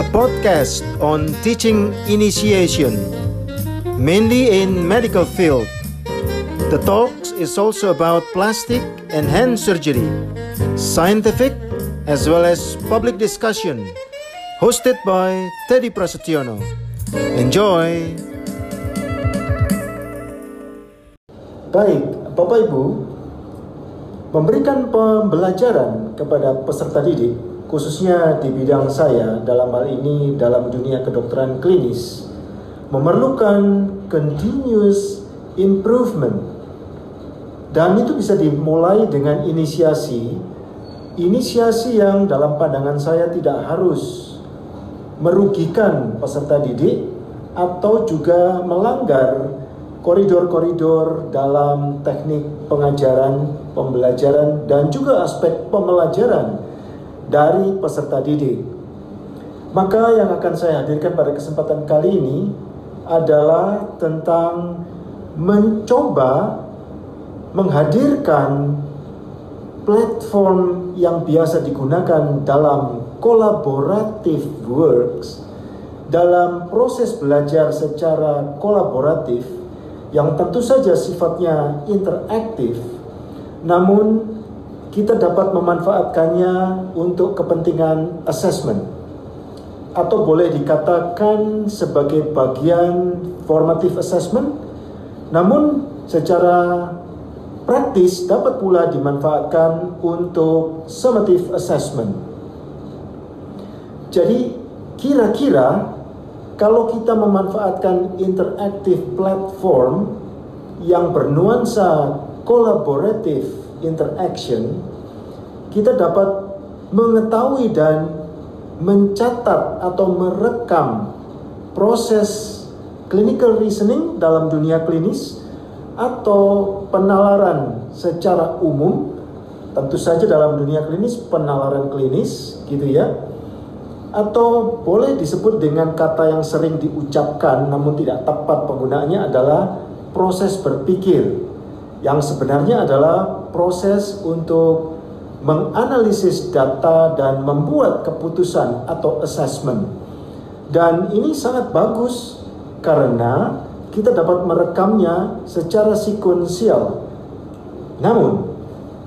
a podcast on teaching initiation, mainly in medical field. The talks is also about plastic and hand surgery, scientific as well as public discussion, hosted by Teddy Prasetyono. Enjoy! Baik, Bapak Ibu, memberikan pembelajaran kepada peserta didik, khususnya di bidang saya dalam hal ini dalam dunia kedokteran klinis, memerlukan continuous improvement. Dan itu bisa dimulai dengan inisiasi, inisiasi yang dalam pandangan saya tidak harus merugikan peserta didik atau juga melanggar koridor-koridor dalam teknik pengajaran, pembelajaran, dan juga aspek pembelajaran dari peserta didik. Maka yang akan saya hadirkan pada kesempatan kali ini adalah tentang mencoba menghadirkan platform yang biasa digunakan dalam collaborative works dalam proses belajar secara kolaboratif yang tentu saja sifatnya interaktif, namun kita dapat memanfaatkannya untuk kepentingan assessment atau boleh dikatakan sebagai bagian formative assessment, namun secara praktis dapat pula dimanfaatkan untuk summative assessment. Jadi kira-kira kalau kita memanfaatkan interactive platform yang bernuansa collaborative interaction, kita dapat mengetahui dan mencatat atau merekam proses clinical reasoning dalam dunia klinis atau penalaran secara umum. Tentu saja dalam dunia klinis penalaran klinis gitu ya. Atau boleh disebut dengan kata yang sering diucapkan namun tidak tepat penggunaannya adalah proses berpikir yang sebenarnya adalah proses untuk menganalisis data dan membuat keputusan atau assessment. Dan ini sangat bagus karena kita dapat merekamnya secara sequential. Namun,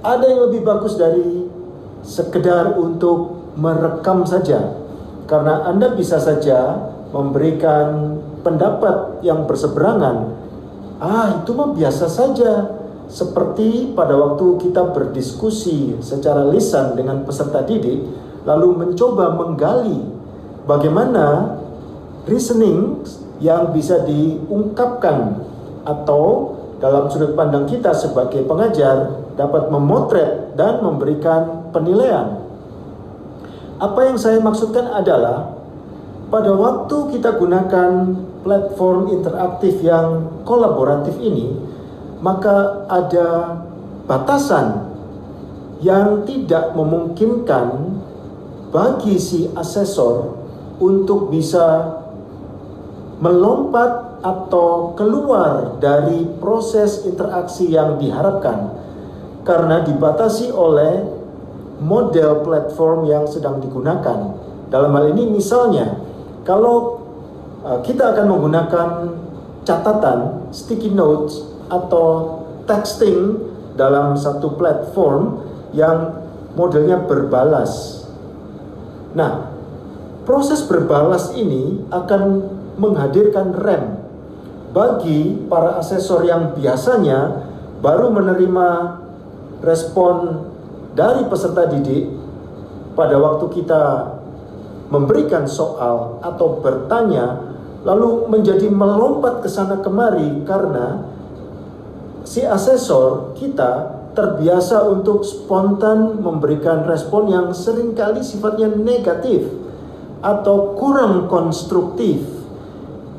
ada yang lebih bagus dari sekedar untuk merekam saja karena Anda bisa saja memberikan pendapat yang berseberangan. Ah, itu mah biasa saja. Seperti pada waktu kita berdiskusi secara lisan dengan peserta didik, lalu mencoba menggali bagaimana reasoning yang bisa diungkapkan atau dalam sudut pandang kita sebagai pengajar dapat memotret dan memberikan penilaian. Apa yang saya maksudkan adalah pada waktu kita gunakan platform interaktif yang kolaboratif ini, maka ada batasan yang tidak memungkinkan bagi si asesor untuk bisa melompat atau keluar dari proses interaksi yang diharapkan karena dibatasi oleh model platform yang sedang digunakan. Dalam hal ini misalnya, kalau uh, kita akan menggunakan catatan, sticky notes atau texting dalam satu platform yang modelnya berbalas. Nah, proses berbalas ini akan menghadirkan rem bagi para asesor yang biasanya baru menerima respon dari peserta didik pada waktu kita memberikan soal atau bertanya lalu menjadi melompat ke sana kemari karena si asesor kita terbiasa untuk spontan memberikan respon yang sering kali sifatnya negatif atau kurang konstruktif.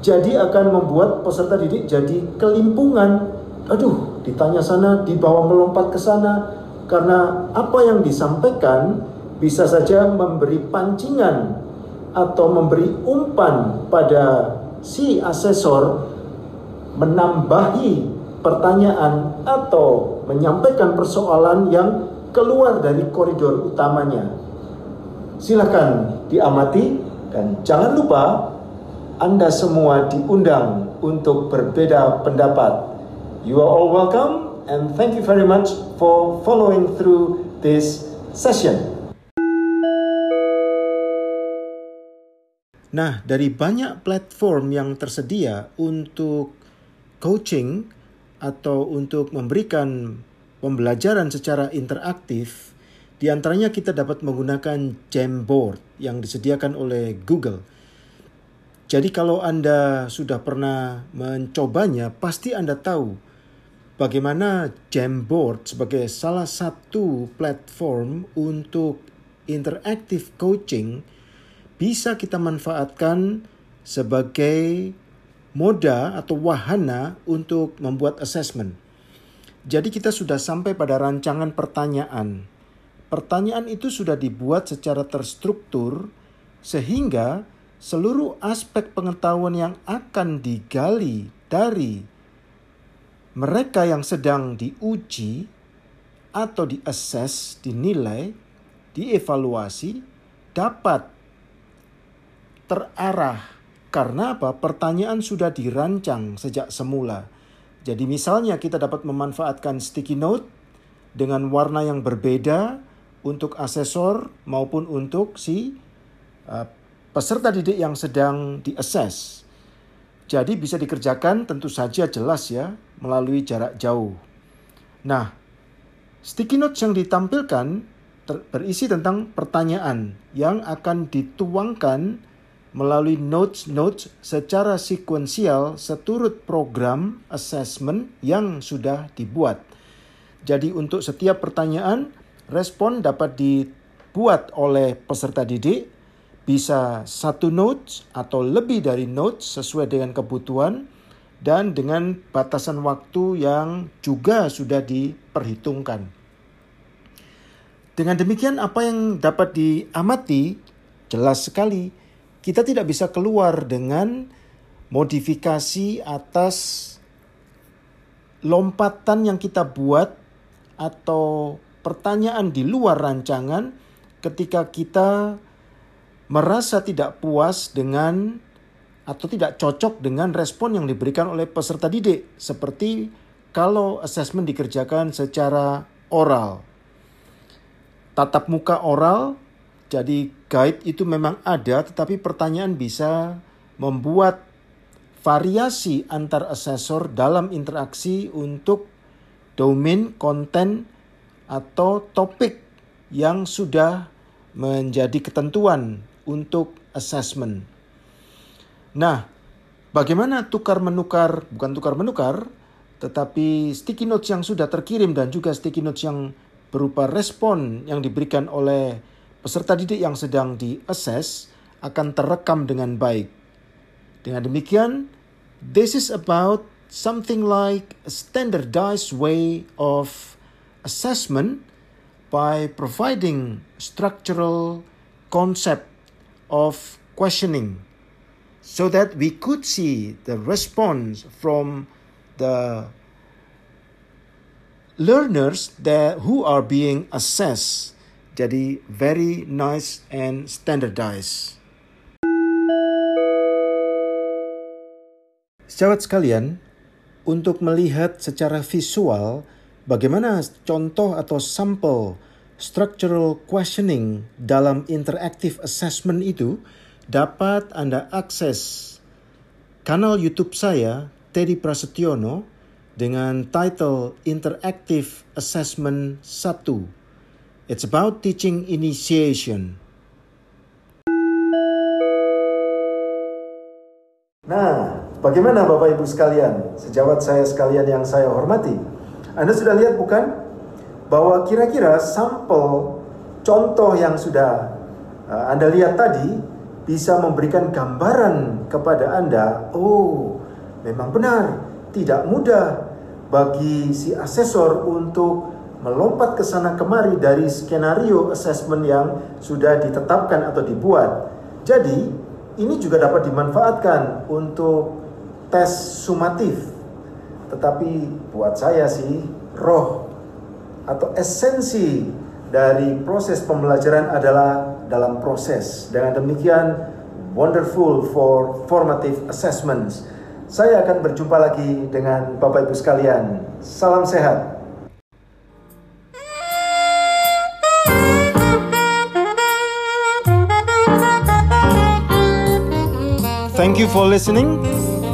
Jadi akan membuat peserta didik jadi kelimpungan. Aduh, ditanya sana, dibawa melompat ke sana, karena apa yang disampaikan bisa saja memberi pancingan atau memberi umpan pada si asesor menambahi pertanyaan atau menyampaikan persoalan yang keluar dari koridor utamanya. Silakan diamati Dan jangan lupa Anda semua diundang untuk berbeda pendapat. You are all welcome and thank you very much for following through this session. Nah, dari banyak platform yang tersedia untuk coaching atau untuk memberikan pembelajaran secara interaktif, di antaranya kita dapat menggunakan Jamboard yang disediakan oleh Google. Jadi kalau Anda sudah pernah mencobanya, pasti Anda tahu bagaimana Jamboard sebagai salah satu platform untuk interactive coaching bisa kita manfaatkan sebagai moda atau wahana untuk membuat assessment. Jadi kita sudah sampai pada rancangan pertanyaan. Pertanyaan itu sudah dibuat secara terstruktur sehingga seluruh aspek pengetahuan yang akan digali dari mereka yang sedang diuji atau diassess, dinilai, dievaluasi dapat terarah. Karena apa? Pertanyaan sudah dirancang sejak semula. Jadi misalnya kita dapat memanfaatkan sticky note dengan warna yang berbeda untuk asesor maupun untuk si uh, peserta didik yang sedang diakses. Jadi bisa dikerjakan tentu saja jelas ya melalui jarak jauh. Nah, sticky notes yang ditampilkan berisi tentang pertanyaan yang akan dituangkan melalui notes-notes secara sekuensial seturut program assessment yang sudah dibuat. Jadi untuk setiap pertanyaan, respon dapat dibuat oleh peserta didik, bisa satu notes atau lebih dari notes sesuai dengan kebutuhan, dan dengan batasan waktu yang juga sudah diperhitungkan. Dengan demikian apa yang dapat diamati jelas sekali kita tidak bisa keluar dengan modifikasi atas lompatan yang kita buat atau pertanyaan di luar rancangan ketika kita merasa tidak puas dengan atau tidak cocok dengan respon yang diberikan oleh peserta didik seperti kalau assessment dikerjakan secara oral. Tatap muka oral jadi guide itu memang ada tetapi pertanyaan bisa membuat variasi antar asesor dalam interaksi untuk domain, konten, atau topik yang sudah menjadi ketentuan untuk assessment. Nah, bagaimana tukar menukar, bukan tukar menukar, tetapi sticky notes yang sudah terkirim dan juga sticky notes yang berupa respon yang diberikan oleh peserta didik yang sedang diakses akan terekam dengan baik. Dengan demikian, this is about something like a standardized way of assessment by providing structural concept of questioning so that we could see the response from the learners that who are being assessed jadi very nice and standardized. Sejawat sekalian, untuk melihat secara visual bagaimana contoh atau sampel structural questioning dalam interactive assessment itu dapat Anda akses kanal YouTube saya Teddy Prasetyono dengan title Interactive Assessment 1 It's about teaching initiation. Nah, bagaimana Bapak Ibu sekalian, sejawat saya sekalian yang saya hormati? Anda sudah lihat bukan bahwa kira-kira sampel contoh yang sudah uh, Anda lihat tadi bisa memberikan gambaran kepada Anda, oh, memang benar, tidak mudah bagi si asesor untuk melompat ke sana kemari dari skenario assessment yang sudah ditetapkan atau dibuat. Jadi, ini juga dapat dimanfaatkan untuk tes sumatif. Tetapi buat saya sih, roh atau esensi dari proses pembelajaran adalah dalam proses. Dengan demikian, wonderful for formative assessments. Saya akan berjumpa lagi dengan Bapak Ibu sekalian. Salam sehat. Thank you for listening.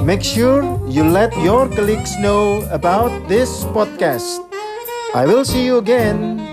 Make sure you let your colleagues know about this podcast. I will see you again